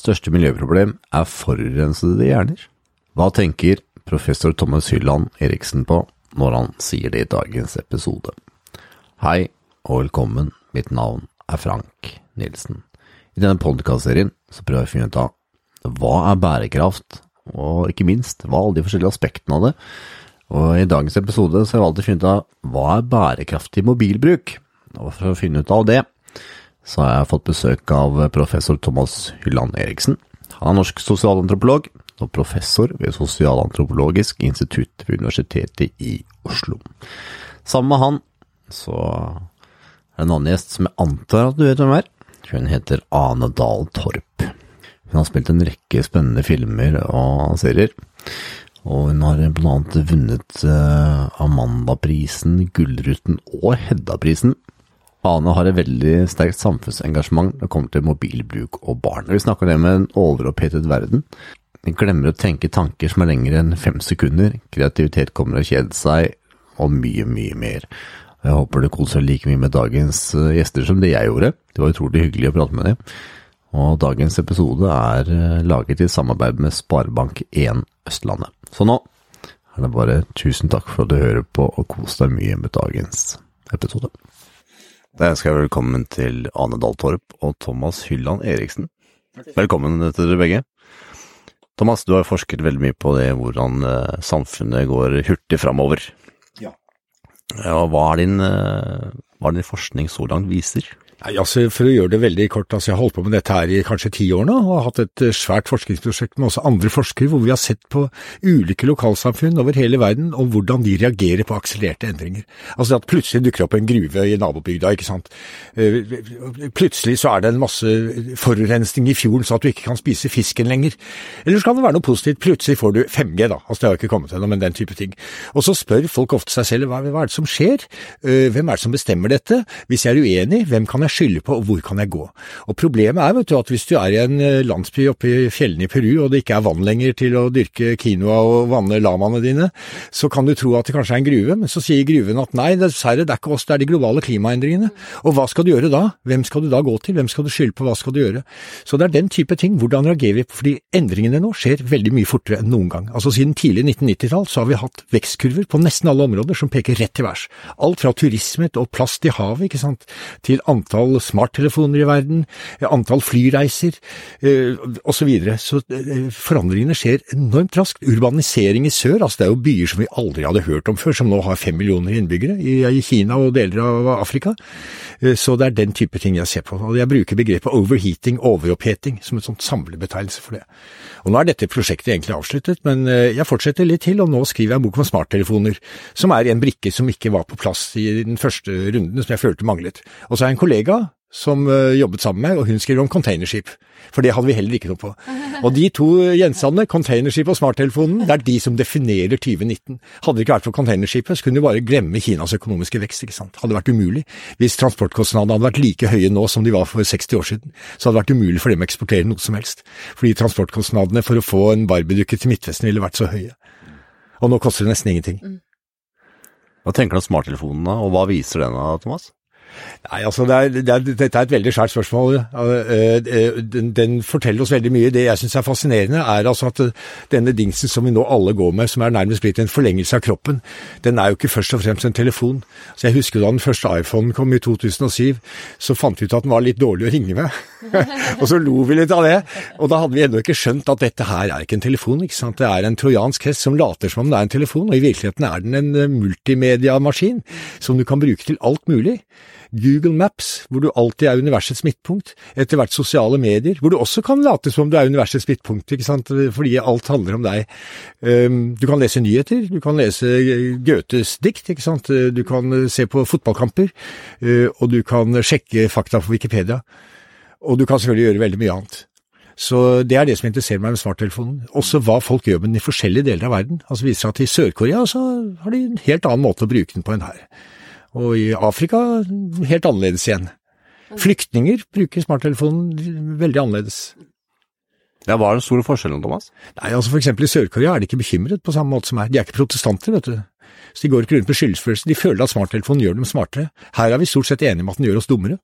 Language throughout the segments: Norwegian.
Største miljøproblem er forurensede hjerner. Hva tenker professor Thomas Hylland Eriksen på når han sier det i dagens episode? Hei og velkommen, mitt navn er Frank Nilsen. I denne podkastserien prøver jeg å finne ut av hva er bærekraft, og ikke minst hva er alle de forskjellige aspektene av det. Og i dagens episode så har jeg valgt å finne ut av hva er bærekraftig mobilbruk. Og for å finne ut av det, så har jeg fått besøk av professor Thomas Hylland Eriksen. Han er norsk sosialantropolog og professor ved Sosialantropologisk institutt ved Universitetet i Oslo. Sammen med han så er det en annen gjest som jeg antar at du vet hvem er. Hun heter Ane Dahl Torp. Hun har spilt en rekke spennende filmer og serier. Og hun har blant annet vunnet uh, Amandaprisen, Gullruten og Hedda-prisen Ane har et veldig sterkt samfunnsengasjement når det kommer til mobilbruk og barn. Vi snakker det med en overopphetet verden. Vi glemmer å tenke tanker som er lengre enn fem sekunder. Kreativitet kommer å kjede seg, og mye, mye mer. Jeg håper du koser deg like mye med dagens eh, gjester som det jeg gjorde. Det var utrolig hyggelig å prate med dem. Og dagens episode er eh, laget i samarbeid med Sparebank1 Østlandet. Så nå er det bare tusen takk for at du hører på, og kos deg mye med dagens episode. Da ønsker jeg velkommen til Ane Dahl Torp og Thomas Hylland Eriksen. Velkommen til dere begge. Thomas, du har forsket veldig mye på det hvordan uh, samfunnet går hurtig framover. Ja. ja hva er din, uh, hva er din forskning så langt viser? Nei, altså For å gjøre det veldig kort, altså jeg har holdt på med dette her i kanskje ti år nå, og har hatt et svært forskningsprosjekt med også andre forskere, hvor vi har sett på ulike lokalsamfunn over hele verden, og hvordan de reagerer på akselererte endringer. Altså at plutselig dukker opp en gruve i nabobygda, ikke sant. Plutselig så er det en masse forurensning i fjorden så at du ikke kan spise fisken lenger. Eller så kan det være noe positivt, plutselig får du 5G, da. Altså det har ikke kommet ennå, men den type ting. Og så spør folk ofte seg selv hva, er det som skjer, hvem er det som bestemmer dette, hvis jeg er uenig, hvem kan jeg jeg skylde på, og hvor kan jeg gå? Og Problemet er vet du, at hvis du er i en eh, landsby oppe i fjellene i Peru, og det ikke er vann lenger til å dyrke quinoa og vanne lamaene dine, så kan du tro at det kanskje er en gruve, men så sier gruven at nei, dessverre, det er ikke oss, det er de globale klimaendringene. Og hva skal du gjøre da? Hvem skal du da gå til? Hvem skal du skylde på? Hva skal du gjøre? Så det er den type ting. Hvordan reagerer vi på Fordi endringene nå skjer veldig mye fortere enn noen gang. Altså Siden tidlig 1990-tall så har vi hatt vekstkurver på nesten alle områder som peker rett til værs. Alt fra turisme og plast i havet, ikke sant, til antall antall smarttelefoner i verden, antall flyreiser eh, osv. Så, videre. så eh, forandringene skjer enormt raskt. Urbanisering i sør, altså det er jo byer som vi aldri hadde hørt om før, som nå har fem millioner innbyggere i, Kina og deler av Afrika. Eh, så det er den type ting jeg ser på. Og jeg bruker begrepet overheating, overoppheting, som en sånn samlebetegnelse for det. Og nå er dette prosjektet egentlig avsluttet, men jeg fortsetter litt til, og nå skriver jeg en bok om smarttelefoner, som er en brikke som ikke var på plass i den første runden, som jeg følte manglet. Og så har jeg en kollega som uh, jobbet sammen med, og hun skrev om containerskip. For det hadde vi heller ikke noe på. Og de to gjenstandene, containership og smarttelefonen, det er de som definerer 2019. Hadde det ikke vært for containerskipet, så kunne vi bare glemme Kinas økonomiske vekst, ikke sant. Hadde vært umulig. Hvis transportkostnadene hadde vært like høye nå som de var for 60 år siden, så hadde det vært umulig for dem å eksportere noe som helst. Fordi transportkostnadene for å få en barbiedukke til Midtvesten ville vært så høye. Og nå koster det nesten ingenting. Hva tenker du om smarttelefonen og hva viser den da, Thomas? Nei, altså det er, det er, Dette er et veldig skjært spørsmål. Eh, den, den, forteller oss veldig mye. Det jeg syns er fascinerende, er altså at denne dingsen som vi nå alle går med, som er nærmest blitt en forlengelse av kroppen, den er jo ikke først og fremst en telefon. Så Jeg husker da den første iPhonen kom i 2007, så fant vi ut at den var litt dårlig å ringe med. og så lo vi litt av det. Og da hadde vi ennå ikke skjønt at dette her er ikke en telefon. ikke sant? Det er en trojansk hest som later som om det er en telefon, og i virkeligheten er den en eh, multimediamaskin som du kan bruke til alt mulig. Google Maps, hvor du alltid er universets midtpunkt, etter hvert sosiale medier, hvor du også kan late som om du er universets midtpunkt, ikke sant, fordi alt handler om deg. Ehm, du kan lese nyheter, du kan lese Goethes dikt, ikke sant, du kan se på fotballkamper, eh, og du kan sjekke fakta på Wikipedia. Og du kan selvfølgelig gjøre veldig mye annet. Så det er det som interesserer meg med smarttelefonen. Også hva folk gjør med den i forskjellige deler av verden. Altså viser seg at i Sør-Korea så har de en helt annen måte å bruke den på enn her. Og i Afrika helt annerledes igjen. Flyktninger bruker smarttelefonen veldig annerledes. Ja, Hva er den store forskjellen, Thomas? Nei, altså For eksempel i Sør-Korea er de ikke bekymret på samme måte som her. De er ikke protestanter, vet du. Så de går ikke rundt med skyldfølelse. De føler at smarttelefonen gjør dem smartere. Her er vi stort sett enige om at den gjør oss dummere.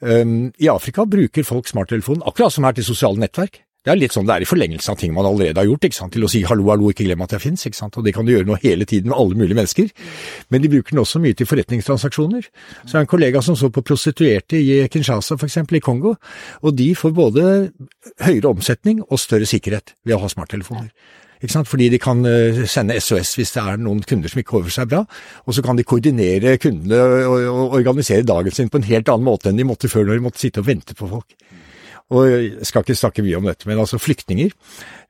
Um, I Afrika bruker folk smarttelefonen akkurat som her til sosiale nettverk. Det er litt sånn det er i forlengelsen av ting man allerede har gjort, ikke sant? til å si hallo, hallo, ikke glem at jeg finnes, ikke sant? og det kan du gjøre nå hele tiden med alle mulige mennesker. Men de bruker den også mye til forretningstransaksjoner. Så jeg har en kollega som så på prostituerte i Kinshasa, eksempel, i Kongo, og de får både høyere omsetning og større sikkerhet ved å ha smarttelefoner. Fordi de kan eh, sende SOS hvis det er noen kunder som ikke overfor seg bra, og så kan de koordinere kundene og organisere dagen sin på en helt annen måte enn de måtte før, når de måtte sitte og vente på folk. Og jeg skal ikke snakke mye om dette, men altså flyktninger,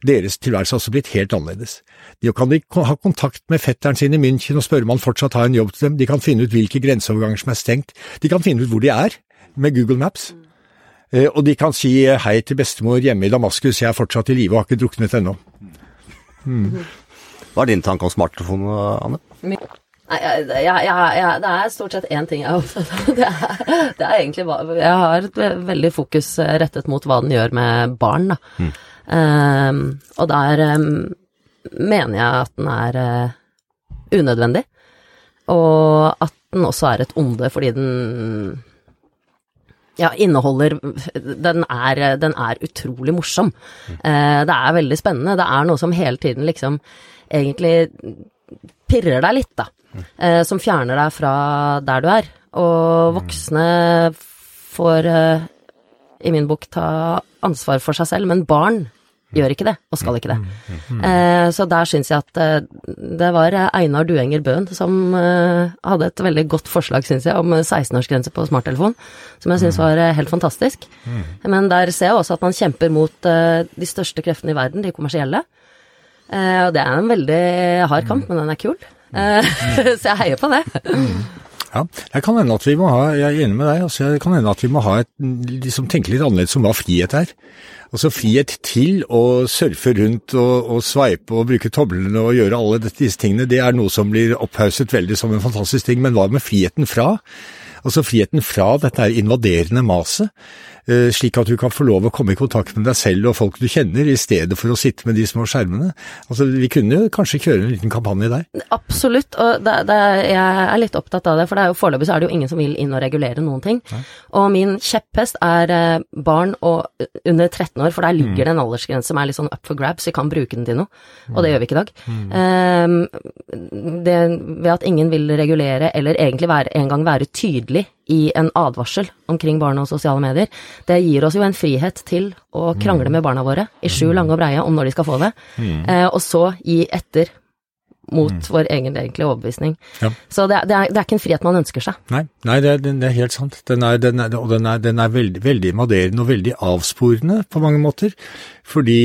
deres tilværelse har også blitt helt annerledes. De kan de ha kontakt med fetteren sin i München og spørre om han fortsatt har en jobb til dem, de kan finne ut hvilke grenseoverganger som er stengt, de kan finne ut hvor de er med Google Maps. Eh, og de kan si hei til bestemor hjemme i Damaskus, jeg er fortsatt i live og har ikke druknet ennå. Mm. Hva er din tanke om smarttelefon, Anne? Nei, jeg, jeg, jeg, det er stort sett én ting jeg er opptatt av. Det er, det er egentlig Jeg har et veldig fokus rettet mot hva den gjør med barn, da. Mm. Um, og der um, mener jeg at den er uh, unødvendig. Og at den også er et onde fordi den ja, inneholder den er, den er utrolig morsom. Mm. Uh, det er veldig spennende. Det er noe som hele tiden liksom egentlig pirrer deg litt, da eh, som fjerner deg fra der du er. Og voksne får, eh, i min bok, ta ansvar for seg selv, men barn gjør ikke det, og skal ikke det. Eh, så der syns jeg at eh, det var Einar Duenger Bøhn som eh, hadde et veldig godt forslag, syns jeg, om 16-årsgrense på smarttelefon, som jeg syns var eh, helt fantastisk. Men der ser jeg også at man kjemper mot de største kreftene i verden, de kommersielle. og det er en veldig hard kamp, men den er kul. Eh, så jeg heier på det. Ja, jeg kan hende at vi må ha, jeg er enig med deg, altså jeg kan hende at vi må ha et, liksom tenke litt annerledes om hva frihet er. Altså frihet til å surfe rundt og, og sveipe og bruke toblene og gjøre alle disse tingene, det er noe som blir opphauset veldig som en fantastisk ting, men hva med friheten fra? Altså friheten fra dette invaderende maset. Eh, slik at du kan få lov å komme i kontakt med deg selv og folk du kjenner, i stedet for å sitte med de små skjermene. Altså, Vi kunne jo kanskje kjøre en liten kampanje der? Absolutt, og det, det, jeg er litt opptatt av det. For det er jo foreløpig så er det jo ingen som vil inn og regulere noen ting. Nei. Og min kjepphest er eh, barn og under 13 år, for der ligger mm. det en aldersgrense som er litt sånn up for grabs, vi kan bruke den til noe. Og det mm. gjør vi ikke i dag. Mm. Um, det, ved at ingen vil regulere, eller egentlig være, en gang være tydelig i en advarsel omkring barn og sosiale medier. Det gir oss jo en frihet til å krangle med barna våre i sju lange og breie om når de skal få det, mm. eh, og så gi etter mot mm. vår egen egentlige overbevisning. Ja. Så det, det, er, det, er, ikke en frihet man ønsker seg. Nei, nei det, er, det, er, helt sant. Den er, den er, og den er, den er veldig, veldig invaderende og veldig avsporende på mange måter. Fordi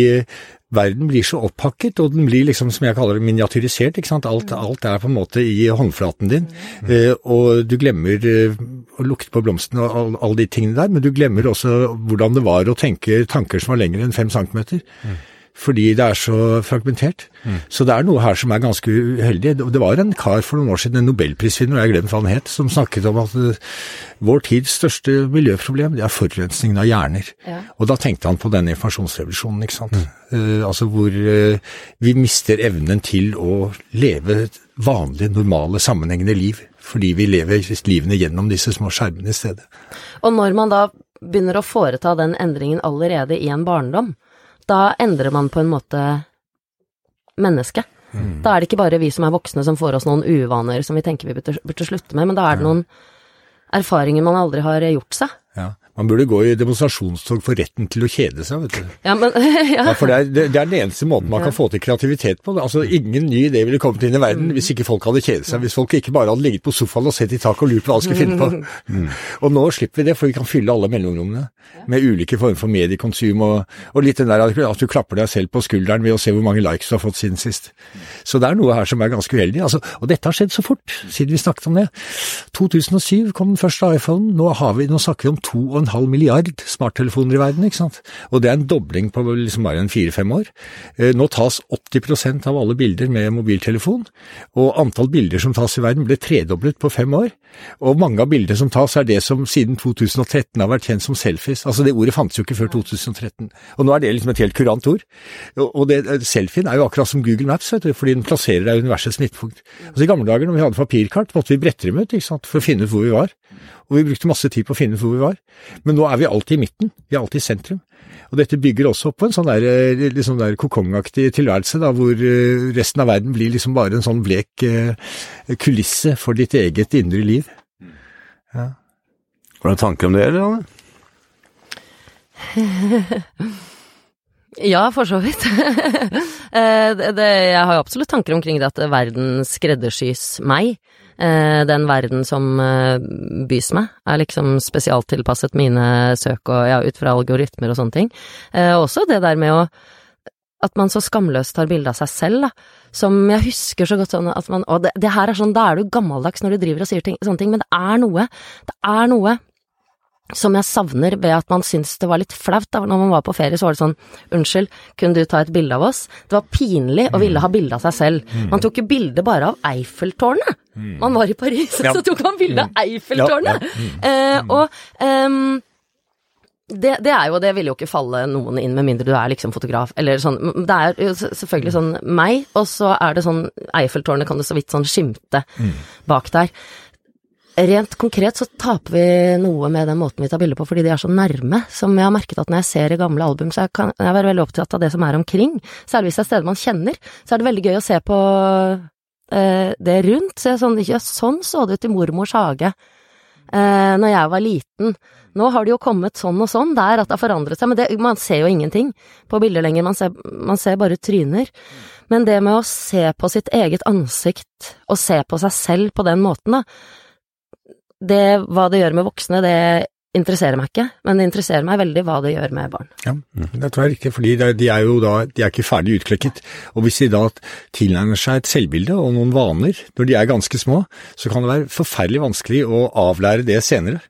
verden blir så opphakket, og den blir liksom, som jeg kaller det, miniatyrisert. ikke sant? Alt, alt er på en måte i håndflaten din, mm. eh, og du glemmer eh, å lukte på blomstene og alle de tingene der, men du glemmer også hvordan det var å tenke tanker som var lengre enn fem centimeter. Mm fordi det er så fragmentert. Mm. Så det er noe her som er ganske uheldig. Det var en kar for noen år siden, en nobelprisvinner, og jeg har glemt hva han het, som snakket om at uh, vår tids største miljøproblem det er forurensningen av hjerner. Ja. Og da tenkte han på denne informasjonsrevolusjonen, ikke sant. Mm. Uh, altså hvor uh, vi mister evnen til å leve vanlige, normale, sammenhengende liv. Fordi vi lever livene gjennom disse små skjermene i stedet. Og når man da begynner å foreta den endringen allerede i en barndom, da endrer man på en måte mennesket. Mm. Da er det ikke bare vi som er voksne som får oss noen uvaner som vi tenker vi burde, burde slutte med, men da er det noen erfaringer man aldri har gjort seg. Man burde gå i demonstrasjonstog for retten til å kjede seg, vet du. Ja, men, ja. ja for det er, det er, den eneste måten man kan få til kreativitet på. Altså, Ingen ny idé ville kommet inn i verden mm. hvis ikke folk hadde kjedet seg. Hvis folk ikke bare hadde ligget på sofaen og sett i taket og lurt på hva de skulle finne på. Mm. Og nå slipper vi det, for vi kan fylle alle mellomrommene med ulike former for mediekonsum, og, og, litt den der at du klapper deg selv på skulderen ved å se hvor mange likes du har fått siden sist. Så det er noe her som er ganske uheldig. Altså, og dette har skjedd så fort, siden vi snakket om det. 2007 kom den første iPhonen. Nå, vi, nå snakker vi om 2,5 milliard smarttelefoner i verden, ikke sant. Og det er en dobling på liksom bare en fire-fem år. Eh, nå tas 80% av alle bilder med mobiltelefon, og antall bilder som tas i verden ble tredoblet på fem år. Og mange av bildene som tas er det som siden 2013 har vært kjent som selfies. Altså det ordet fantes jo ikke før 2013. Og nå er det liksom et helt kurant ord. Og det, selfien er jo akkurat som Google Maps, vet du, fordi den plasserer deg i universets midtpunkt. Altså I gamle dager når vi hadde papirkart, måtte vi brette dem ut ikke sant, for å finne ut hvor vi var. Og vi brukte masse tid på å finne ut hvor vi var. Men nå er vi alltid i midten, vi er alltid i sentrum. Og dette bygger også opp på en sånn der, liksom der kokongaktig tilværelse, da, hvor eh, resten av verden blir liksom bare en sånn blek eh, kulisse for ditt eget indre liv. Ja. Har du tanker om det, eller? Anne? Ja, for så vidt. Eh, det, det, jeg har jo absolutt tanker omkring det at verden skreddersys meg. Eh, Den verden som eh, bys meg, er liksom spesialtilpasset mine søk og ja, ut fra algoritmer og sånne ting. Eh, Også det der med å at man så skamløst tar bilde av seg selv, da. Som jeg husker så godt sånn at man Og det, det her er sånn, da er du gammeldags når du driver og sier ting, sånne ting, men det er noe. Det er noe som jeg savner ved at man syns det var litt flaut. da, Når man var på ferie, så var det sånn Unnskyld, kunne du ta et bilde av oss? Det var pinlig å ville ha bilde av seg selv. Man tok jo bilde bare av Eiffeltårnet. Man var i Paris, Ja. så tok man bilde av Eiffeltårnet. Ja, Eh, og ehm, det, det er jo, det vil jo ikke falle noen inn med mindre du er liksom fotograf, eller sånn. Det er jo selvfølgelig sånn meg, og så er det sånn Eiffeltårnet kan du så vidt sånn skimte bak der. Rent konkret så taper vi noe med den måten vi tar bilder på fordi de er så nærme, som jeg har merket at når jeg ser i gamle album, så jeg kan jeg være veldig opptatt av det som er omkring. Særlig hvis det er steder man kjenner, så er det veldig gøy å se på eh, det rundt. Så sånn, ja, sånn så det ut i mormors hage eh, når jeg var liten. Nå har det jo kommet sånn og sånn der at det har forandret seg, men det, man ser jo ingenting på bilder lenger, man ser, man ser bare tryner. Men det med å se på sitt eget ansikt, og se på seg selv på den måten, da, det, hva det gjør med voksne, det interesserer meg ikke, men det interesserer meg veldig hva det gjør med barn. Ja, det tror jeg ikke, fordi de er jo da de er ikke ferdig utklekket. Og hvis de da tilnærmer seg et selvbilde og noen vaner når de er ganske små, så kan det være forferdelig vanskelig å avlære det senere,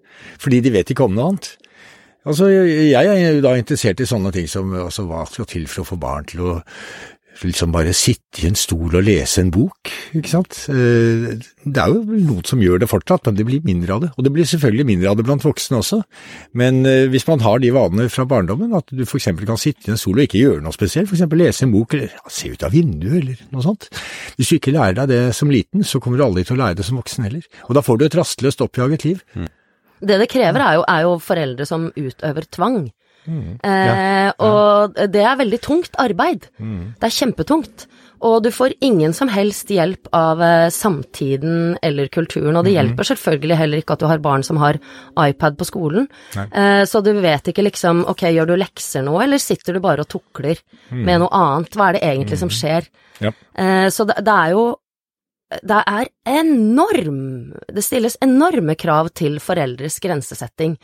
fordi de vet ikke om noe annet. Altså, jeg er jo da interessert i sånne ting som altså, hva skal til for å få barn til å liksom bare sitte i en stol og lese en bok, ikke sant. Eh, Det er jo noen som gjør det fortsatt, men det blir mindre av det. Og det blir selvfølgelig mindre av det blant voksne også. Men eh, hvis man har de vanene fra barndommen, at du eksempel kan sitte i en stol og ikke gjøre noe spesielt, eksempel lese en bok eller se ut av vinduet eller noe sånt. Hvis du ikke lærer deg det som liten, så kommer du aldri til å lære det som voksen heller. Og da får du et rastløst oppjaget liv. Det det krever er jo, er jo foreldre som utøver tvang. Mm. Eh, og det er veldig tungt arbeid. Mm. Det er kjempetungt. Og du får ingen som helst hjelp av eh, samtiden eller kulturen, og det hjelper selvfølgelig heller ikke at du har barn som har iPad på skolen. Eh, så du vet ikke liksom, ok, gjør du lekser nå, eller sitter du bare og tukler med noe annet? Hva er det egentlig som skjer? Mm. Ja. Eh, så det, det er jo det er enorm Det stilles enorme krav til foreldres grensesetting.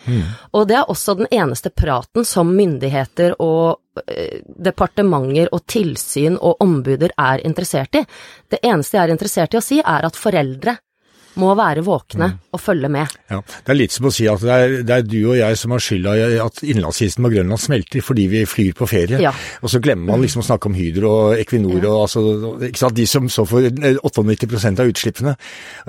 Og det er også den eneste praten som myndigheter og eh, departementer og tilsyn og ombuder er interessert i. Det eneste jeg er interessert i å si, er at foreldre må være våkne og følge med. Ja, Det er litt som å si at det er, det er du og jeg som har skylda i at innlandsisen på Grønland smelter fordi vi flyr på ferie. Ja. Og så glemmer man liksom å snakke om Hydro og Equinor og altså, de som står for 98% av utslippene.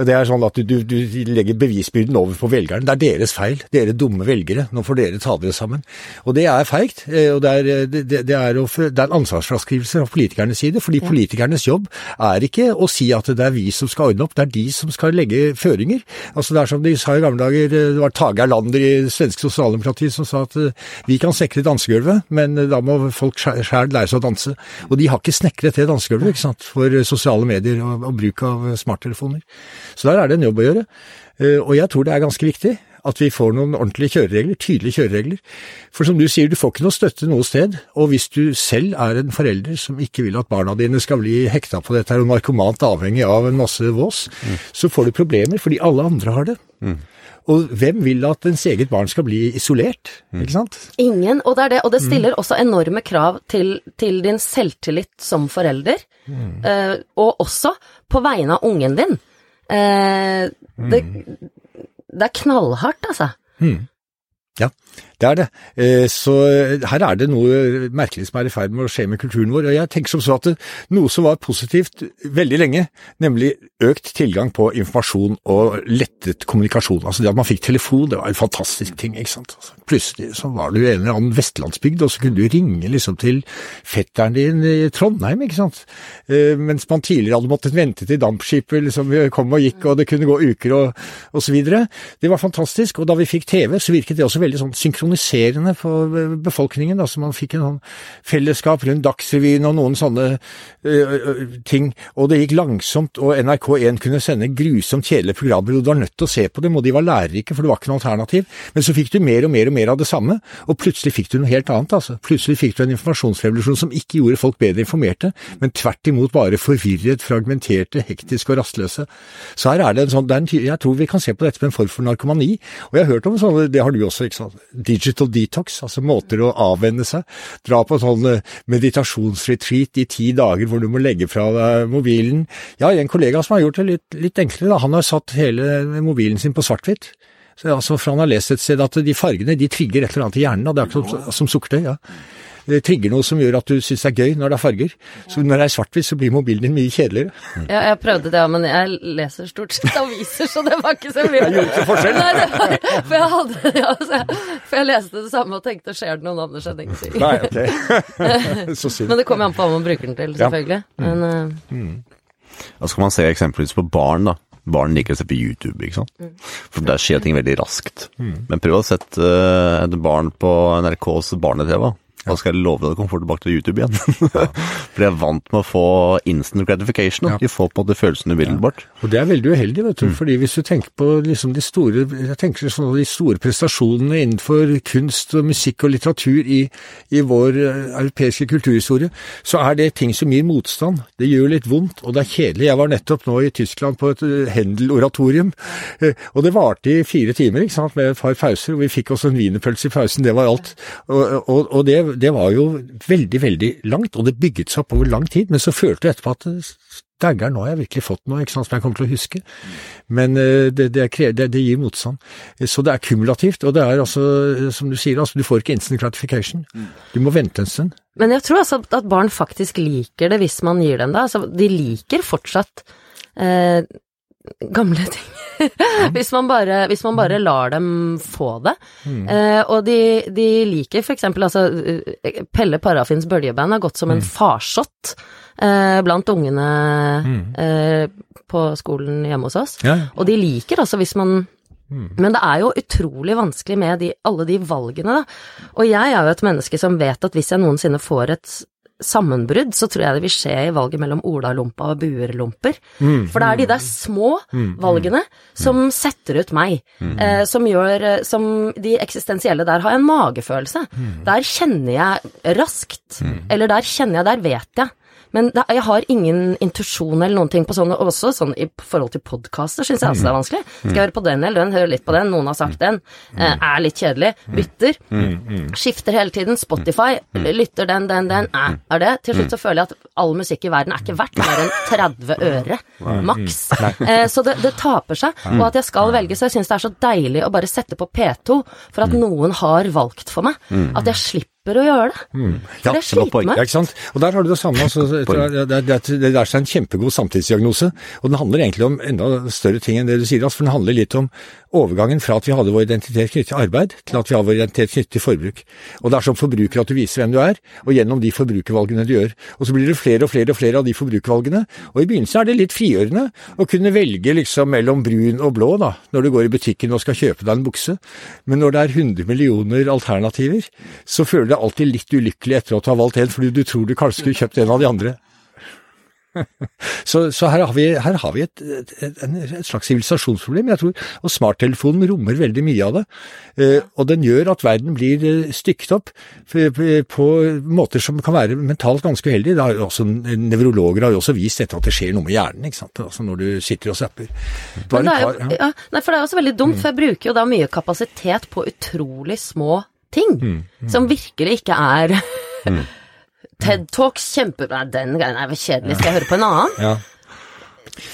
Det er sånn at du, du, du legger bevisbyrden over på velgerne. Det er deres feil. Dere dumme velgere. Nå får dere ta dere sammen. Og det er feigt. eh, Og det er, det, det- det er, det er ansvarsfraskrivelse fra politikernes side. Fordi politikernes jobb er ikke å si at det er vi som skal ordne opp, det er de som skal legge føringer. Altså Det er som de sa i gamle dager, eh, det var Tage Erlander i svenske sosialdemokrati som sa at eh, vi kan snekre dansegulvet, men eh, da må folk sjæl lære seg å danse. Og de har ikke snekret det dansegulvet ikke sant, for sosiale medier og, og bruk av smarttelefoner. Så der er det en jobb å gjøre. Og jeg tror det er ganske viktig at vi får noen ordentlige kjøreregler, tydelige kjøreregler. For som du sier, du får ikke noe støtte noe sted, og hvis du selv er en forelder som ikke vil at barna dine skal bli hekta på dette her og narkomant avhengig av en masse vås, så får du problemer fordi alle andre har det. Og hvem vil at ens eget barn skal bli isolert, ikke sant? Ingen, og det er det, og det stiller også enorme krav til, til din selvtillit som forelder, eh, og også på vegne av ungen din. Eh, det, det er knallhardt, altså. Ja. Det er det. Eh, Så her er det noe merkelig som er i ferd med å skje med kulturen vår. Og jeg tenker som så at noe som var positivt veldig lenge, nemlig økt tilgang på informasjon og lettet kommunikasjon. Altså det at man fikk telefon, det var en fantastisk ting. ikke sant? Altså, plutselig så var du i en eller annen vestlandsbygd, og så kunne du ringe liksom til fetteren din i Trondheim, ikke sant. Eh, Mens man tidligere hadde måttet vente til dampskipet liksom kom og gikk, og det kunne gå uker og, og så videre. Det var fantastisk. Og da vi fikk TV, så virket det også veldig sånn synkroniserende for befolkningen. Altså man fikk en sånn fellesskap rundt Dagsrevyen og noen sånne ø, ting. Og det gikk langsomt, og NRK1 kunne sende grusomt kjedelige programmer, og du var nødt til å se på dem, og de var lærerike, for det var ikke noe alternativ. Men så fikk du mer og mer og mer av det samme, og plutselig fikk du noe helt annet, altså. Plutselig fikk du en informasjonsrevolusjon som ikke gjorde folk bedre informerte, men tvert imot bare forvirret, fragmenterte, hektiske og rastløse. Så her er det en sånn, det en, jeg tror vi kan se på dette som en form for narkomani, og jeg har hørt om sånne, det har du også, ikke sant, digital detox, altså måter å avvenne seg, dra på sånn eh, meditasjonsretreat i ti dager hvor du må legge fra deg mobilen. Jeg har en kollega som har gjort det litt, litt enklere, da. han har satt hele mobilen sin på svart-hvitt. Altså, for han har lest et sted at de fargene de trigger et eller annet i hjernen, og det er akkurat som, som sukkertøy. ja. Det trigger noe som gjør at du syns det er gøy når det er farger. Så når det er svart-hvitt, så blir mobilen din mye kjedeligere. Ja, jeg prøvde det, men jeg leser stort sett aviser, så det var ikke så mye. gjorde ikke forskjell. Nei, det var, for, jeg hadde, ja, jeg, for jeg leste det samme og tenkte skjer det noen andre skjedde ingenting. Nei, ok. så synd. Men det kommer an på hva man bruker den til, Ja. selvfølgelig. Men eh, Da skal man se eksempelvis på barn, da. Barn liker å se på YouTube, ikke sant. For der skjer ting veldig raskt. Men prøv å sette eh, et barn på NRKs barne-TV. Da skal jeg love deg å komme fort tilbake til YouTube igjen. For jeg er vant med å få instant gratification. Ja. De får på en måte følelsen umiddelbart. Og det er veldig uheldig, vet du, fordi hvis du tenker på liksom de store jeg tenker sånn de store prestasjonene innenfor kunst og musikk og litteratur i, i vår eh, europeiske kulturhistorie, så er det ting som gir motstand. Det gjør litt vondt, og det er kjedelig. Jeg var nettopp nå i Tyskland på et eh, Händel-oratorium, eh, og det varte i fire timer, ikke sant, med et par pauser, og vi fikk også en wienerpølse i pausen, det var alt. Og, og, og det, det var jo veldig, veldig langt, og det bygget seg opp over lang tid, men så følte jeg etterpå at dægger'n, nå har jeg virkelig fått noe ikke sant, som jeg kommer til å huske. Men eh, det, det, er, det, det gir motstand. Så det er kumulativt, og det er altså, som du sier, altså, du får ikke instant gratification. Du må vente en stund. Men jeg tror altså at barn faktisk liker det hvis man gir dem det. Altså, de liker fortsatt eh, gamle ting. hvis, man bare, hvis man bare lar dem få det. Eh, og de, de liker for eksempel altså eh, Pelle Parafins bøljeband har gått som en farsott eh, blant ungene eh, på skolen hjemme hos oss. Ja. Og de liker altså hvis man men det er jo utrolig vanskelig med de, alle de valgene, da. Og jeg er jo et menneske som vet at hvis jeg noensinne får et sammenbrudd, så tror jeg det vil skje i valget mellom Ola-lompa og buerlomper. For det er de der små valgene som setter ut meg. Eh, som gjør eh, Som de eksistensielle der har jeg en magefølelse. Der kjenner jeg raskt. Eller der kjenner jeg, der vet jeg. Men det, jeg har ingen intuisjon eller noen ting på sånne, også sånn i forhold til podkaster syns jeg også det er vanskelig. Skal jeg høre på den eller den, høre litt på den, noen har sagt den, eh, er litt kjedelig, bytter, skifter hele tiden, Spotify, lytter den, den, den, eh, er det? Til slutt så føler jeg at all musikk i verden er ikke verdt mer enn 30 øre, maks. Eh, så det, det taper seg, og at jeg skal velge, så jeg syns det er så deilig å bare sette på P2 for at noen har valgt for meg, at jeg slipper å gjøre det. For Ja, det sliter meg. Ja, ikke sant? Og der har du det samme. Altså, det, det, det, det, det er en kjempegod samtidsdiagnose, og den handler egentlig om enda større ting enn det du sier, altså, for den handler litt om overgangen fra at vi hadde vår identitet knyttet til arbeid, til at vi har vår identitet knyttet til forbruk. Og det er som forbruker at du viser hvem du er, og gjennom de forbrukervalgene du gjør. Og så blir det flere og flere og flere av de forbrukervalgene, og i begynnelsen er det litt frigjørende å kunne velge liksom mellom brun og blå, da, når du går i butikken og skal kjøpe deg en bukse. Men når det er 100 millioner alternativer, så føler du deg alltid litt ulykkelig etter at du har valgt en, fordi du tror du kanskje skulle kjøpt en av de andre. Så, så her har vi, her har vi et, et, et, et slags sivilisasjonsproblem, jeg tror, og smarttelefonen rommer veldig mye av det. Eh, og den gjør at verden blir eh, stykket opp på måter som kan være mentalt ganske uheldige. Det har også, nevrologer har jo også vist dette at det skjer noe med hjernen, ikke sant? Altså når du sitter og zapper. Det er jo, par- ja. nei, for det er også veldig dumt, for jeg bruker jo da mye kapasitet på utrolig små ting, som virkelig ikke er TED Talks, kjempe... Nei, den greien er vel kjedelig, skal jeg høre på en annen? Ja.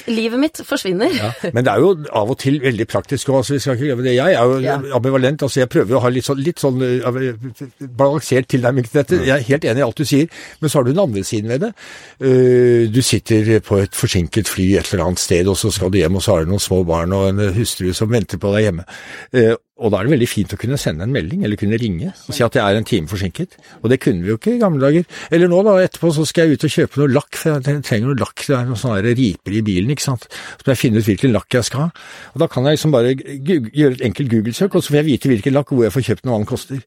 Livet mitt forsvinner. Ja, men det er jo av og til veldig praktisk òg. Altså, vi skal ikke glemme det. Jeg er jo Ja. ambivalent. altså Jeg prøver å ha litt sånn, litt sånn uh, balansert tilnærming til dette. Jeg er helt enig i alt du sier, men så har du den andre siden ved det. Uh, du sitter på et forsinket fly et eller annet sted, og så skal du hjem, og så har du noen små barn og en hustru som venter på deg hjemme. Og da er det veldig fint å kunne sende en melding, eller kunne ringe og si at jeg er en time forsinket. Og det kunne vi jo ikke i gamle dager. Eller nå, da, etterpå så skal jeg ut og kjøpe noe lakk, for jeg trenger noe lakk. Det er noen sånne riper i bilen, ikke sant. Så må jeg finne ut hvilken lakk jeg skal ha. Og da kan jeg liksom bare gjøre et enkelt Google-søk, og så får jeg vite hvilken lakk, hvor jeg får kjøpt noe annet koster.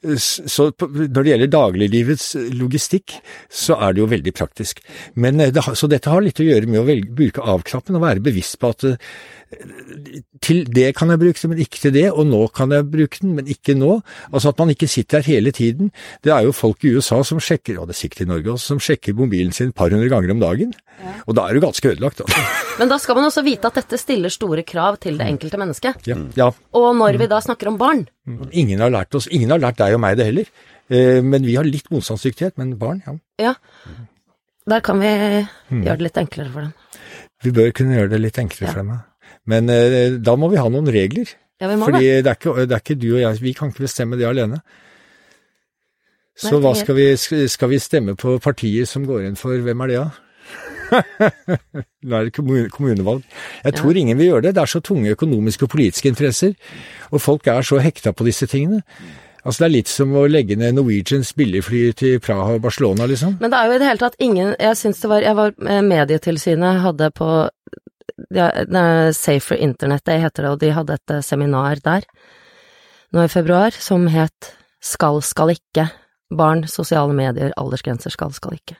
Så når det gjelder dagliglivets logistikk, så er det jo veldig praktisk. Men eh, Så dette har litt å gjøre med å velge, bruke avknappen og være bevisst på at eh, til det kan jeg bruke den, men ikke til det, og nå kan jeg bruke den, men ikke nå. Altså at man ikke sitter her hele tiden. Det er jo folk i USA som sjekker, og det er sikkert i Norge også, som sjekker mobilen sin et par hundre ganger om dagen. Og da er du ganske ødelagt, altså. Men da skal man også vite at dette stiller store krav til det enkelte mennesket. Ja, ja. Og når vi da snakker om barn, Ingen har lært oss, ingen har lært deg og meg det heller. Eh, Men vi har litt motstandsdyktighet, men barn, ja. ja, der kan vi gjøre det litt enklere for dem. Vi bør kunne gjøre det litt enklere Ja. for dem. ja. Men eh, da må vi ha noen regler. Ja, vi må Fordi det. det er, ikke, det er ikke du og jeg, vi kan ikke bestemme det alene. Så hva skal vi, skal vi stemme på partier som går inn for, hvem er det da? Nå er det kommunevalg. Jeg tror ingen vil gjøre det. Det er så tunge økonomiske og politiske interesser, og folk er så hekta på disse tingene. Altså Det er litt som å legge ned Norwegians billigfly til Praha og Barcelona, liksom. Men det er jo i det hele tatt ingen Jeg syns det var Jeg var eh, Medietilsynet hadde på ja, Safer Internet Day heter det, og de hadde et eh, seminar der nå i februar som het Skal, skal ikke. Barn, sosiale medier, aldersgrenser, skal, skal ikke.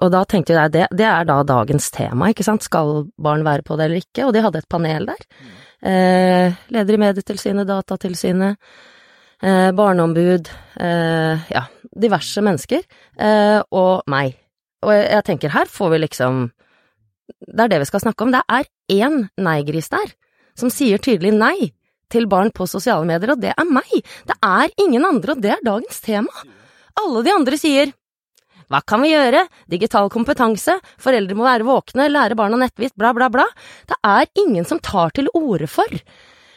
Og da tenkte jeg det, det er da dagens tema, ikke sant, skal barn være på det eller ikke, og de hadde et panel der. Eh, leder i Medietilsynet, Datatilsynet, eh, barneombud, eh, ja, diverse mennesker, eh, og meg. Og jeg, jeg tenker, her får vi liksom Det er det vi skal snakke om. Det er én nei-gris der, som sier tydelig nei til barn på sosiale medier, og det er meg. Det er ingen andre, og det er dagens tema. Alle de andre sier hva kan vi gjøre? Digital kompetanse, foreldre må være våkne, lære barna nettvis, bla, bla, bla. Det er ingen som tar til orde for.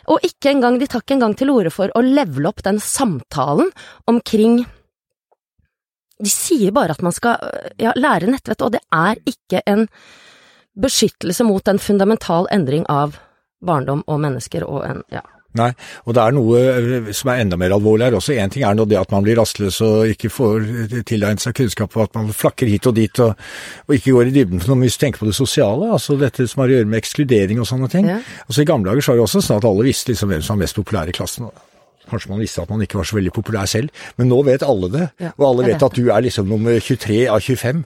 Og ikke engang, de tar ikke engang til orde for å levele opp den samtalen omkring De sier bare at man skal ja, lære nettvett, og det er ikke en beskyttelse mot en fundamental endring av barndom og mennesker og en ja. Nei, og det er noe eh, som er enda mer alvorlig her også. Én ting er nå det at man blir rastløs og ikke får tilegnet seg kunnskap, og at man flakker hit og dit og, og ikke går i dybden for noe. Hvis du tenker på det sosiale, altså dette som har å gjøre med ekskludering og sånne ting. Ja. Altså I gamle dager så var det også sånn at alle visste liksom hvem som var mest populær i klassen. og Kanskje man visste at man ikke var så veldig populær selv, men nå vet alle det. Ja, og alle vet at du er liksom nummer 23 av 25,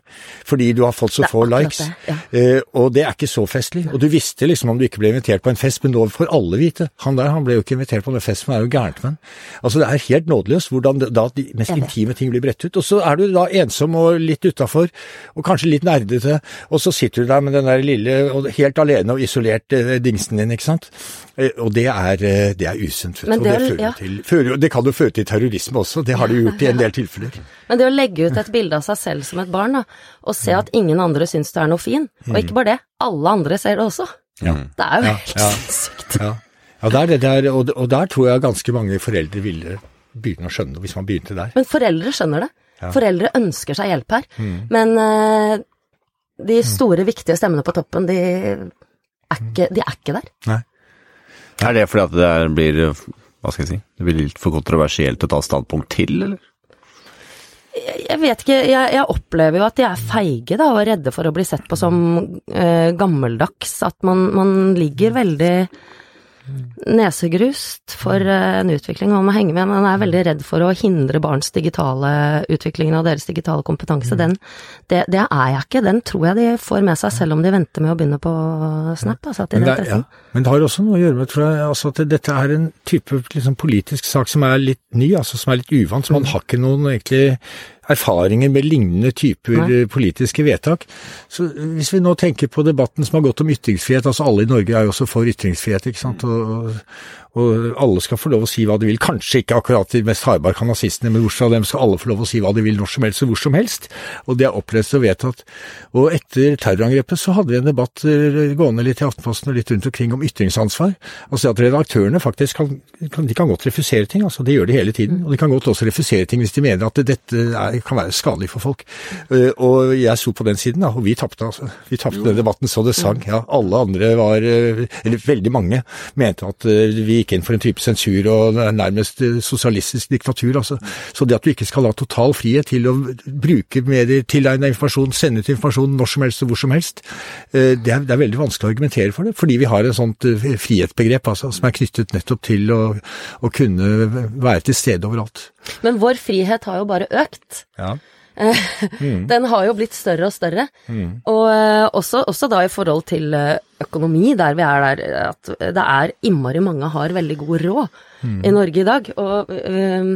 fordi du har fått så få likes. det, ja. Eh, og det er ikke så festlig. Og du visste liksom om du ikke ble invitert på en fest, men nå får alle vite. Han der han ble jo ikke invitert på den festen, han er jo gærent med. Altså det er helt nådeløst hvordan det, da de mest intime ting blir bredt ut. Og så er du da ensom og litt utafor, og kanskje litt nerdete, og så sitter du der med den der lille, og helt alene og isolert eh, dingsen din, ikke sant. Eh, og det er, eh, det er usunt, vet Og det, det fører ja. til, fører, det kan jo føre til terrorisme også, det har det gjort i en del tilfeller. Men det å legge ut et bilde av seg selv som et barn, da, og se at ingen andre syns du er noe fin, og ikke bare det, alle andre ser det også. Ja. Det er jo Ja, helt ja. sinnssykt. Ja, ja det er der, og, og der tror jeg ganske mange foreldre ville begynne å skjønne, hvis man begynte der. Men foreldre skjønner det. Foreldre ønsker seg hjelp her. Men uh, de store, viktige stemmene på toppen, de er ikke, de er ikke der. Nei. Er det fordi at det blir hva skal jeg si, det blir litt for kontroversielt å ta standpunkt til, eller? Jeg, vet ikke, jeg, jeg opplever jo at de er feige da, og redde for å bli sett på som eh, gammeldags. At man, man ligger veldig nesegrust for eh, en utvikling, man må henge med. Man er veldig redd for å hindre barns digitale utviklingen av deres digitale kompetanse. Den, det, det er jeg ikke. Den tror jeg de får med seg, selv om de venter med å begynne på Snap. Altså, Men det, ja. Men det har også noe å gjøre med tror jeg, altså at dette er en type liksom, politisk sak som er litt ny, altså som er litt uvant. Så man har ikke noen egentlig erfaringer med lignende typer Nei. eh, politiske vedtak. Så hvis vi nå tenker på debatten som har gått om ytringsfrihet, altså alle i Norge er jo også for ytringsfrihet, ikke sant. Og, Og alle skal få lov å si hva de vil. Kanskje ikke akkurat de mest hardbarka nazistene, men bortsett fra dem skal alle få lov å si hva de vil når som helst og hvor som helst. Og det er opplest og vedtatt. Og etter terrorangrepet så hadde vi en debatt eh, gående litt i Aftenposten og litt rundt omkring om ytringsansvar. Altså at redaktørene faktisk kan, kan, de kan godt refusere ting, altså det gjør de hele tiden. Og de kan godt også refusere ting hvis de mener at dette er, kan være skadelig for folk. Eh, Og jeg sto på den siden, da, og vi tapte altså. Vi tapte den debatten så det sang. Ja, alle andre var, eh, eller veldig mange, mente at vi gikk inn for en type sensur og nærmest eh, sosialistisk diktatur. Altså. Så det at du ikke skal ha total frihet til å bruke medier, tilegne informasjon, sende ut informasjon når som helst og hvor som helst, eh, det er, det er veldig vanskelig å argumentere for det. Fordi vi har et sånt eh, frihetsbegrep altså, som er knyttet nettopp til å, å kunne være til stede overalt. Men vår frihet har jo bare økt. Ja. Den har jo blitt større og større. Og eh, også, også da i forhold til økonomi, der vi er der at det er innmari mange har veldig god råd i Norge i dag. Og um,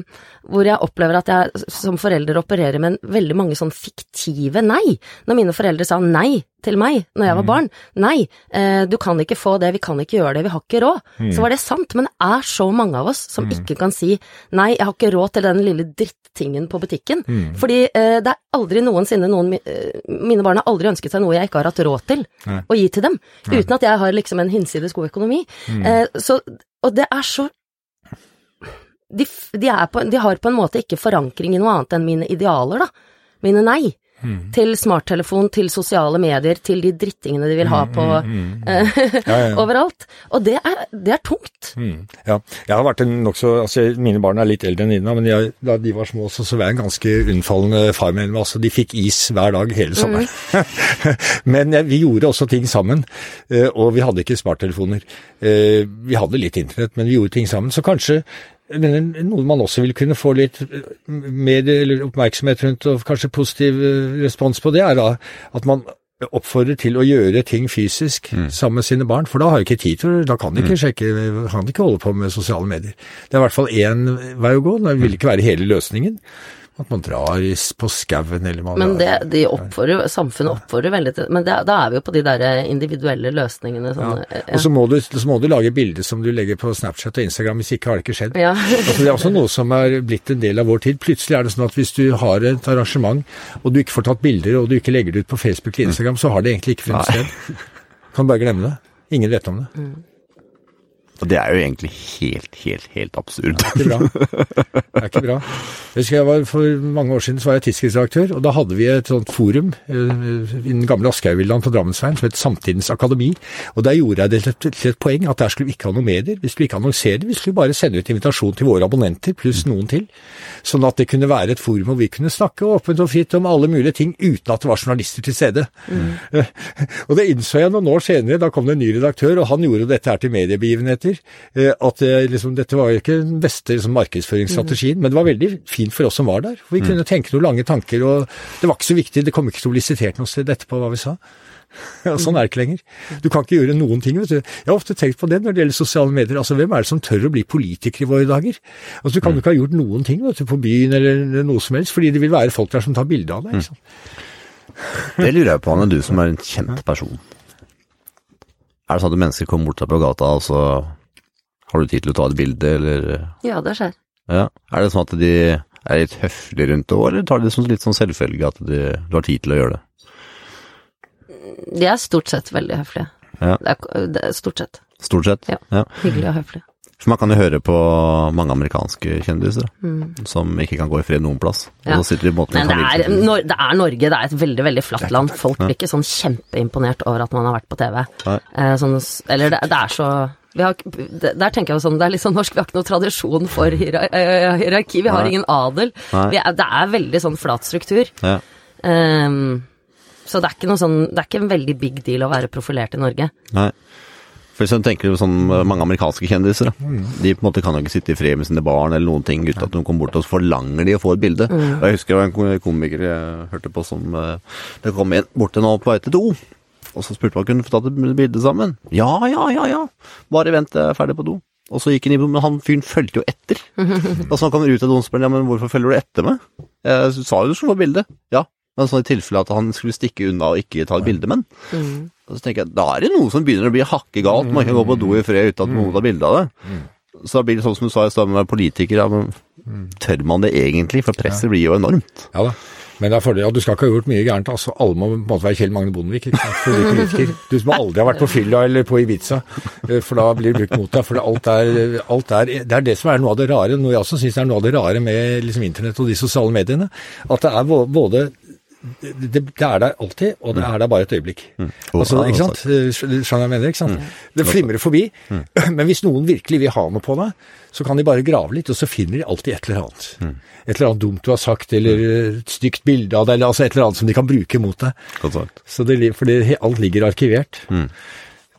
hvor jeg opplever at jeg som forelder opererer med veldig mange sånn fiktive nei. Når mine foreldre sa nei til meg når jeg var barn. Nei, eh, du kan ikke få det, vi kan ikke gjøre det, vi har ikke råd. Så var det sant, men det er så mange av oss som ikke kan si nei, jeg har ikke råd til den lille drittingen på butikken. Fordi eh, det er aldri noensinne noen eh, Mine barn har aldri ønsket seg noe jeg ikke har hatt råd til Nei. å gi til dem. Uten at jeg har liksom en hinsides god økonomi. Eh, så, og det er så de, de, er på, de har på en måte ikke forankring i noe annet enn mine idealer, da. Mine nei. Til smarttelefon, til sosiale medier, til de drittingene de vil ha på mm, mm, ja, ja. overalt. Og det er, det er tungt. Mm, ja. Jeg har vært en nokså altså, Mine barn er litt eldre enn Nina, men jeg, da de var små, så, så var jeg en ganske unnfallende far med dem. Altså, de fikk is hver dag hele sommeren. men ja, vi gjorde også ting sammen, eh, og vi hadde ikke smarttelefoner. Eh, vi hadde litt internett, men vi gjorde ting sammen. Så kanskje noe man også vil kunne få litt eh, mer eller oppmerksomhet rundt, og kanskje positiv eh, respons på det, er da at man oppfordrer til å gjøre ting fysisk sammen med sine barn, for da har de ikke tid til det. Da kan de ikke sjekke, kan de ikke holde på med sosiale medier. Det er i hvert fall én vei å gå. Det vil ikke være hele løsningen. At man drar på skauen eller man Men det, de oppfordrer, samfunnet oppfordrer veldig til Men det, da er vi jo på de der individuelle løsningene. Sånn, ja. Og så må, du, så må du lage bilder som du legger på Snapchat og Instagram, hvis ikke har det ikke skjedd. ja. Altså, det er også noe som er blitt en del av vår tid. Plutselig er det sånn at hvis du har et arrangement, og du ikke får tatt bilder, og du ikke legger det ut på Facebook eller Instagram, så har det egentlig ikke funnet sted. Kan bare glemme det. Ingen vet om det. Og det er jo egentlig helt, helt, helt absurd. Det er ikke bra. Det er ikke bra. Jeg husker jeg var, For mange år siden så var jeg tidsskriftsredaktør, og da hadde vi et sånt forum eh, i den gamle Aschehougvillaen på Drammensveien som het Samtidens Akademi. Og Der gjorde jeg det til et, poeng at der skulle vi ikke ha noen medier. Vi skulle ikke annonsere, vi skulle bare sende ut invitasjon til våre abonnenter, pluss noen til. Sånn at det kunne være et forum hvor vi kunne snakke åpent og fritt om alle mulige ting uten at det var journalister til stede. Mm. Og det innså jeg noen år senere, da kom det en ny redaktør, og han gjorde dette her til mediebegivenheter. Eh, At eh, liksom, dette var jo ikke den beste liksom, markedsføringsstrategien, men det var veldig fint for oss som var der. For vi kunne tenke noen lange tanker, og det var ikke så viktig, det kom ikke til å bli sitert noe sted etterpå hva vi sa. Sånn er det ikke lenger. Du kan ikke gjøre noen ting. vet du. Jeg har ofte tenkt på det når det gjelder sosiale medier. Altså, Hvem er det som tør å bli politiker i våre dager? Altså, Du kan jo ikke ha gjort noen ting vet du, på byen eller noe som helst, fordi det vil være folk der som tar bilde av deg. Liksom. Det lurer jeg på, Anne, du som er en kjent person. Er det sånn at mennesker kommer bort deg på gata, og så har du tid til å ta et bilde, eller ja, det skjer. Ja. Er det sånn at de er litt høflige rundt det, eller tar de det som litt sånn selvfølge at de, du har tid til å gjøre det? De er stort sett veldig høflige. Ja. Det, er, det er stort sett. Stort sett? Ja. hyggelig og høflige. For man kan jo høre på mange amerikanske kjendiser som ikke kan gå i fred noen plass. Og Mm. Så sitter de en Men det er. Nor det er Norge, det er et veldig veldig flatt land. Folk blir ikke sånn kjempeimponert over at man har vært på TV. Eh, sånn, eller det, det er så har, Der tenker jeg jo sånn, det er litt sånn norsk, vi har ikke noe tradisjon for eh, hierarki, vi har Nei. ingen adel. Vi er, det er veldig sånn flat struktur. Ja. Um, så det er ikke noe sånn, det er ikke en veldig big deal å være profilert i Norge. Nei. For hvis du tenker sånn eh, mange amerikanske kjendiser, da. de på en måte kan jo ikke sitte i fred med sine barn eller noen ting uten at de kommer bort og så forlanger de å få et bilde. Mm. jeg husker det var en ko- komiker jeg hørte på som eh, Det kom en bort til nå på vei til do, og så spurte man kunne få tatt et bilde sammen. Ja, ja, ja, ja. Bare vent, jeg er ferdig på do. Og så gikk han i do, men han fyren fulgte jo etter. Og så kom han ut av doen og spurte ja, men hvorfor følger du etter meg? Jeg sa jo du skulle få bilde. Ja. Men sånn i tilfelle at han skulle stikke unna og ikke ta et bilde med den. Og så tenker jeg, da er det noe som begynner å bli hakke galt. Man kan gå på do i fred uten at noen tar bilde av det. Så da blir det sånn som du sa i stad med politikere, ja, men tør man det egentlig? For presset blir jo enormt. Ja da. Men det er fordel, ja, du skal ikke ha gjort mye gærent. altså Alle må på en måte være Kjell Magne Bondevik ikke sant? for å politiker. Du må aldri ha vært på fylla eller på Ibiza, eh, for da blir det brukt mot deg. For alt er, alt er, det er det som er noe av det rare. Noe jeg også syns er noe av det rare med liksom, internett og de sosiale mediene. At det er både det, det er der alltid, og det er der bare et øyeblikk. Altså, ikke sant? Skjønner jeg mener? ikke sant? Det flimrer forbi. Men hvis noen virkelig vil ha noe på deg, så kan de bare grave litt, og så finner de alltid et eller annet. Et eller annet dumt du har sagt, eller et stygt bilde av deg, eller altså et eller annet som de kan bruke mot deg. Så det, li- for det, alt ligger arkivert.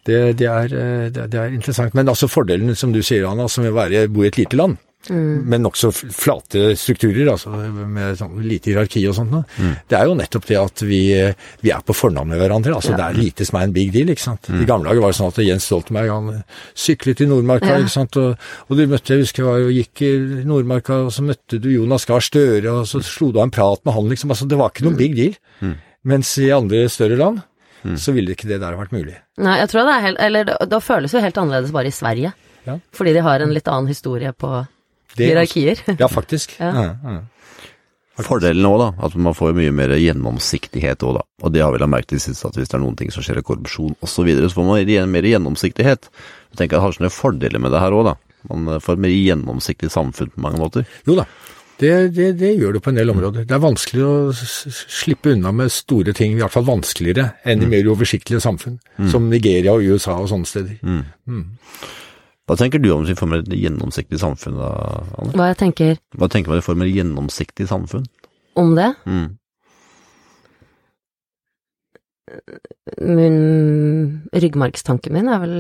Det, det, er, eh, det, er interessant. Men altså fordelen, som du sier, Anna, som vil være bo i et lite land, men nokså flate strukturer, altså med sånn lite hierarki og sånt, noe, det er jo nettopp det at vi, vi er på fornavn med hverandre. altså Det er lite som er en big deal. ikke sant? I gamle dager var det sånn at Jens Stoltenberg han syklet i Nordmarka, Ja. ikke sant? Og, og du møtte, jeg husker jeg var jo gikk i Nordmarka, og så møtte du Jonas Gahr Støre, og så slo du av en prat med han, liksom. altså Det var ikke noen big deal. Mens i andre større land så ville ikke det der vært mulig. Nei, jeg tror det er helt Eller da det føles jo helt annerledes bare i Sverige. Ja. Fordi de har en litt annen historie på Det- hierarkier. Ja, faktisk. Ja. Ja, ja. Fordelen òg, da, at man får mye mer gjennomsiktighet òg, da. Og det har vi da merket til sist, at hvis det er noen ting som skjer i korrupsjon osv., så, videre, så får man mer gjennomsiktighet. Jeg tenker at det har sånne fordeler med det her òg, da. Man eh, får et mer gjennomsiktig samfunn på mange måter. Jo da, det, det, det gjør det på en del områder. Det er vanskelig å slippe unna med store ting, i hvert fall vanskeligere enn i mer uoversiktlige samfunn, som Nigeria og USA og sånne steder. Hva tenker du om hvis vi får et gjennomsiktig samfunn, da, Anne? Hva jeg tenker Hva tenker man vi får et gjennomsiktig samfunn? om det Mm. Min ryggmargstanken min er vel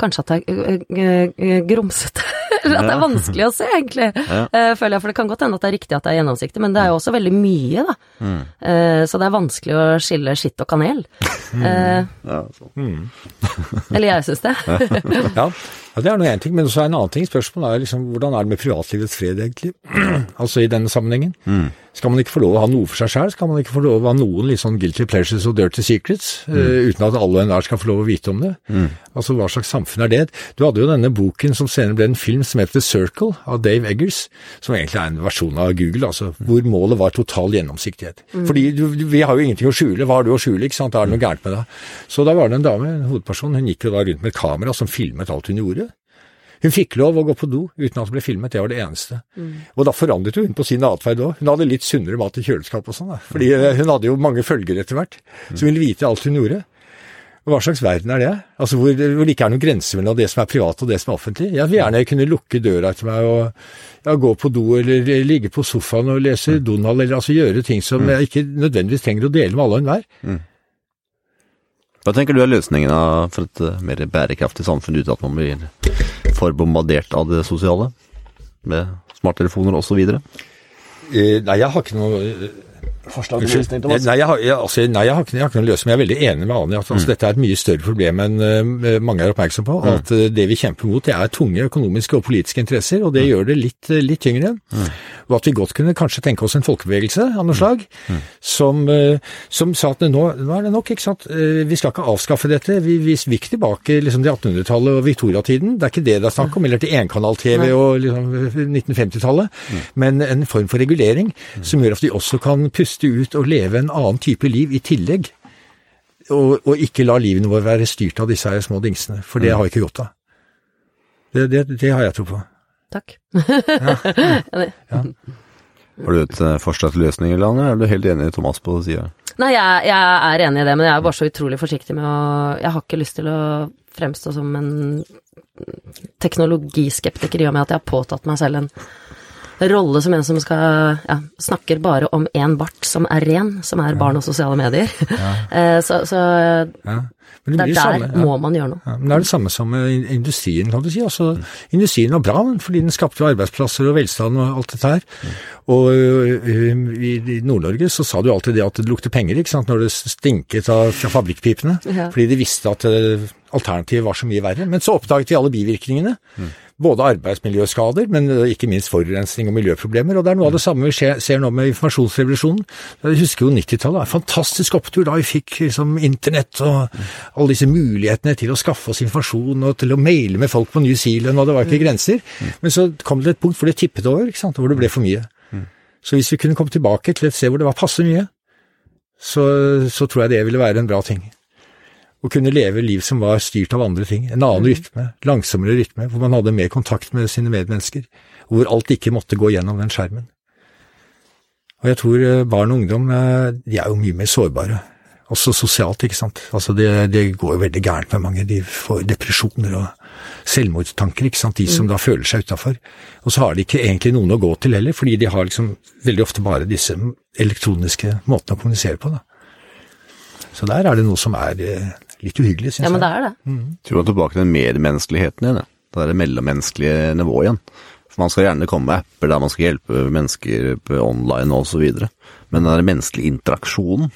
kanskje at jeg er ø, ø, grumsete. Eller at det er vanskelig å se, egentlig. Ja. Uh, føler jeg, for det kan godt hende at det er riktig at det er gjennomsiktig, men det er jo også veldig mye, da. Mm. Uh, så det er vanskelig å skille skitt og kanel. Uh, Ja, sånn. eller jeg syns det. Ja, ja, det er nå én ting, men også en annen ting. Spørsmålet er liksom, hvordan er det med privatlivets fred, egentlig? altså i denne sammenhengen. Skal man ikke få lov å ha noe for seg sjøl? Skal man ikke få lov å ha noen litt sånn guilty pleasures og dirty secrets, eh, uten at alle og enhver skal få lov å vite om det? Altså hva slags samfunn er det? Du hadde jo denne boken som senere ble en film som heter The Circle, av Dave Eggers, som egentlig er en versjon av Google, altså hvor målet var total gjennomsiktighet. Fordi du, du- vi har jo ingenting å skjule. Hva har du å skjule, ikke sant? Da er det noe gærent med deg. Så da var det en dame, en hovedperson, hun gikk jo da rundt med et kamera som filmet alt hun gjorde. Hun fikk lov å gå på do uten at det ble filmet, det var det eneste. Og da forandret hun på sin atferd òg. Hun hadde litt sunnere mat i kjøleskapet og sånn. Fordi eh, hun hadde jo mange følgere etter hvert, som ville vite alt hun gjorde. Hva slags verden er det? Altså Hvor, hvor det ikke er noen grenser mellom det som er privat og det som er offentlig. Jeg vil gjerne kunne lukke døra til meg og ja, gå på do eller ligge på sofaen og lese Donald, eller altså gjøre ting som jeg ikke nødvendigvis trenger å dele med alle og enhver. Hva tenker du er løsningen for et eh, mer bærekraftig samfunn uten at man blir for bombardert av det sosiale? Med smarttelefoner osv.? Eh, nei, jeg har ikke noe Forslag Thomas? Nei, jeg har, jeg, altså, nei, jeg har ikke, jeg har ikke noen løsning. men Jeg er veldig enig med Ani at altså, dette er et mye større problem enn uh, mange er oppmerksom på. Mm. At uh, det vi kjemper mot, det er tunge økonomiske og politiske interesser, og det gjør det litt, eh, litt tyngre. Og at vi godt kunne kanskje tenke oss en folkebevegelse av noe slag, som, uh, som sa at nå, nå er det nok, ikke sant. Vi skal ikke avskaffe dette. Vi, vi ikke tilbake liksom, til 1800-tallet og Victoria-tiden. Det er ikke det det er snakk om. Eller til enkanal-TV og liksom, 1950-tallet. Men en form for regulering som gjør at vi også kan puste ut og leve en annen type liv i tillegg. Og, og ikke la livene våre være styrt av disse her små dingsene, for det har vi ikke godt av. Det, det, det har jeg tro på. Takk. Har du et eh, forslag til løsning, eller Er du helt enig i Thomas på sida? Nei, jeg, jeg er enig i det, men jeg er bare så utrolig forsiktig med å Jeg har ikke lyst til å fremstå som en teknologiskeptiker i og med at jeg har påtatt meg selv en rolle som en som skal ja, snakker bare om én bart som er ren, som er barn og sosiale medier. Ja. så så Ja. Men der, blir der samme, må man gjøre noe. Men det er det samme som med industrien, kan du si. Altså, industrien var bra, fordi den skapte arbeidsplasser og velstand og alt dette her. Og ø, i, Nord-Norge så sa du alltid det at det lukter penger, ikke sant, når det stinket av fra fabrikkpipene. Fordi de visste at alternativet var så mye verre. Men så oppdaget de alle bivirkningene. Både arbeidsmiljøskader, men eh, ikke minst forurensning og miljøproblemer. Og det er noe av det samme vi ser, ser nå med informasjonsrevolusjonen. Jeg husker jo 90-tallet en fantastisk opptur da vi fikk liksom internett og alle disse mulighetene til å skaffe oss informasjon og til å maile med folk på New Zealand, og det var ikke grenser. Men så kom det et punkt hvor det tippet over, ikke sant, hvor det ble for mye. Så hvis vi kunne komme tilbake til et sted hvor det var passe mye, så, så tror jeg det ville være en bra ting. Å kunne leve liv som var styrt av andre ting. En annen rytme, langsommere rytme, hvor man hadde mer kontakt med sine medmennesker. Og hvor alt ikke måtte gå gjennom den skjermen. Og jeg tror eh, barn og ungdom eh, de er jo mye mer sårbare. Også sosialt, ikke sant. Altså det, det går jo veldig gærent med mange. De får depresjoner og selvmordstanker, ikke sant. De som da føler seg utafor. Og så har de ikke egentlig noen å gå til heller, fordi de har liksom veldig ofte bare disse elektroniske måtene å kommunisere på, da. Så der er det noe som er eh, litt uhyggelig, syns Ja, men det er det. Tror du er tilbake til den medmenneskeligheten igjen, da Det er det mellommenneskelige nivået igjen. For man skal gjerne komme med apper der man skal hjelpe mennesker på online og så videre. Men den der menneskelige interaksjonen,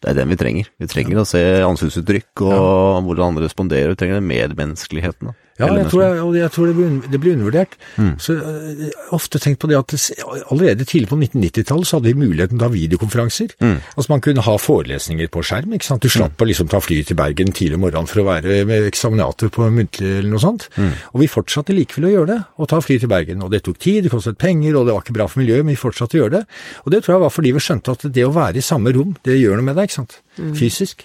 det er den vi trenger. Vi trenger å se ansiktsuttrykk og hvordan andre responderer. Vi trenger den medmenneskeligheten. da. Ja, jeg tror, jeg, og jeg tror det, blir, un- det blir undervurdert. Så øh, Jeg har ofte tenkt på det at allerede tidlig på 1990-tallet så hadde vi muligheten til å ha videokonferanser. Altså Man kunne ha forelesninger på skjerm. ikke sant? Du slapp å liksom ta flyet til Bergen tidlig om morgenen for å være med eksaminator på muntlig eller noe sånt. Og vi fortsatte likevel å gjøre det, å ta fly til Bergen. Og det tok tid, det kostet penger, og det var ikke bra for miljøet, men vi fortsatte å gjøre det. Og det tror jeg var fordi vi skjønte at det å være i samme rom, det gjør noe med deg, ikke sant. Fysisk.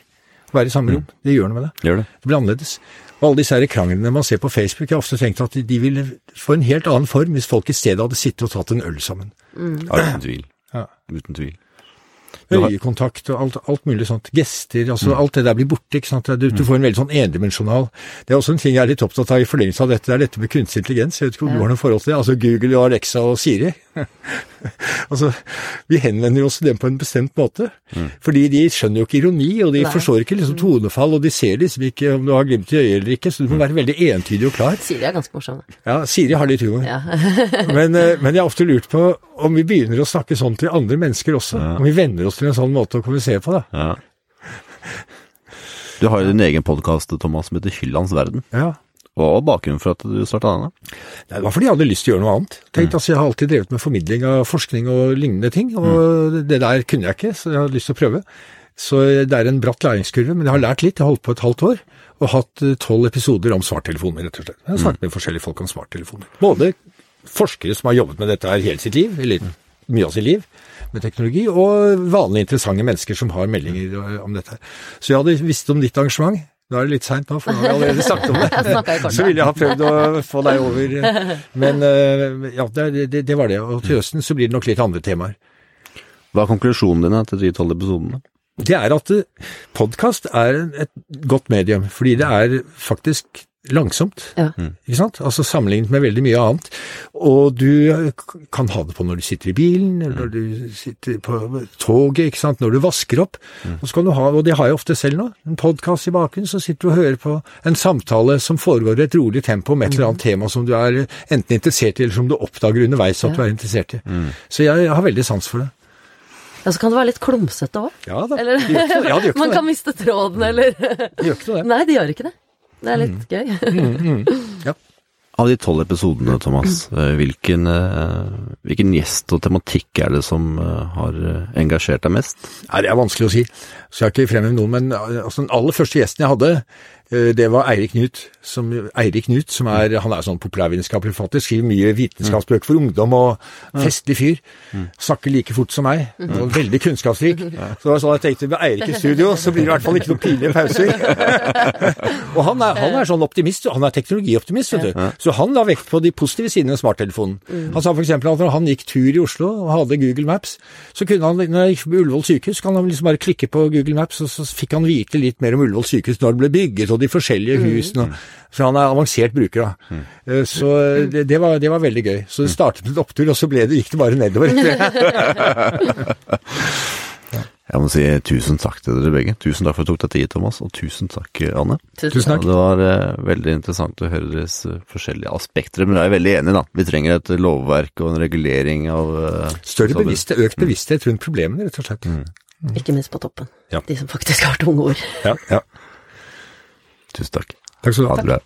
Å være i samme rom, det gjør noe med deg. Det. Det blir annerledes. Og alle disse her kranglene man ser på Facebook, jeg har ofte tenkt at de ville få en helt annen form hvis folk i stedet hadde sittet og tatt en øl sammen. Ja, uten tvil. Ja. Uten tvil. Du har- Øyekontakt og alt, alt mulig sånt. Gester, altså alt det der blir borte. ikke sant? Du, du får en veldig sånn endimensjonal Det er også en ting jeg er litt opptatt av i forlengelse av dette, det er dette med kunstig intelligens. Jeg vet ikke om du har noe forhold til det? Altså Google og Alexa og Siri. altså, Vi henvender oss til dem på en bestemt måte. Fordi de skjønner jo ikke ironi, og de Nei. forstår ikke liksom tonefall, og de ser liksom ikke om du har glimt i øyet eller ikke, så du må være veldig entydig og klar. Siri er ganske morsom. Ja, Siri har litt humor. Ja. Men, eh, men jeg har ofte lurt på om vi begynner å snakke sånn til andre mennesker også. Om vi venner oss til en sånn måte å kommunisere på, da. Ja. Du har jo din egen podkast, Thomas, som heter Hyllands verden. Ja. Hva var bakgrunnen for at du starta denne? Det var fordi jeg hadde lyst til å gjøre noe annet. Tenkte, altså, Jeg har alltid drevet med formidling av forskning og lignende ting, og det der kunne jeg ikke, så jeg hadde lyst til å prøve. Så det er en bratt læringskurve, men jeg har lært litt. Jeg har holdt på et halvt år og hatt eh, tolv episoder om smarttelefoner, rett og slett. Jeg har snakket med forskjellige folk om smarttelefoner. Både forskere som har jobbet med dette her hele sitt liv, eller mye av sitt liv, med teknologi, og vanlige interessante mennesker som har meldinger eh, om dette. her. Så jeg hadde visst om ditt arrangement. Nå er det litt seint nå, for nå har jeg allerede snakket om det. Så ville jeg ha prøvd å få deg over. Men eh, ja, det, det, det var det. Og til høsten så blir det nok litt andre temaer. Hva er konklusjonen din etter de tolv episodene? Det er at podkast er et godt medium, fordi det er faktisk langsomt. Ja. Ikke sant? Altså Sammenlignet med veldig mye annet. Og du kan ha det på når du sitter i bilen, eller når du sitter på toget, ikke sant? når du vasker opp. Og, så kan du ha, og det har jeg ofte selv nå, en podkast i bakgrunnen, så sitter du og hører på en samtale som foregår i et rolig tempo om et eller annet tema som du er enten interessert i, eller som du oppdager underveis at du er interessert i. Så jeg har veldig sans for det. Ja, så kan det være litt klumsete òg. Ja da, Eller det gjør ikke noe. Ja, det gjør ikke man noe. kan miste tråden, eller Det gjør ikke noe, det. Nei, det gjør ikke det. Det er litt gøy. Ja. Av de tolv episodene, Thomas, eh, hvilken, eh, hvilken gjest og tematikk er det som eh, har engasjert deg mest? Nei, Det er vanskelig å si, så jeg har ikke fremhevet noen. Men altså, den aller første gjesten jeg hadde, det var Eirik Knut. Som, Eirik Knut, som er, han er sånn populærvitenskapelig forfatter, skriver mye vitenskapsbøker for ungdom og festlig fyr. Snakker like fort som meg, og veldig kunnskapsrik. Så det var sånn jeg tenkte med Eirik i studio, så blir det i hvert fall ikke noen pinlige pauser. og han er, han er sånn optimist, han er teknologioptimist, vet du. Så han la vekt på de positive sidene ved smarttelefonen. Han sa f.eks. at når han gikk tur i Oslo og hadde Google Maps, så kunne han, når han gikk på Ullevål sykehus, kan han liksom bare klikke på Google Maps, og så fikk han vite litt mer om Ullevål sykehus når det ble bygget, og de forskjellige husene. og Så han er avansert bruker, da. Eh, Så det, det, var, det var veldig gøy. Så det startet med en opptur, og så ble det, gikk det bare nedover. Jeg må si tusen takk til dere begge. Tusen takk for at du tok deg tid, Thomas, og tusen takk, Anne. Tusen takk. Ja, det var uh, veldig interessant å høre deres uh, forskjellige aspekter, men jeg er veldig enig, da. Vi trenger et lovverk og en regulering av uh, Større bevissthet, økt bevissthet rundt problemene, rett og slett. Ikke minst på toppen. Ja. De som faktisk har tunge ord. Ja, ja. Tusen takk. Takk skal du ha. Bra.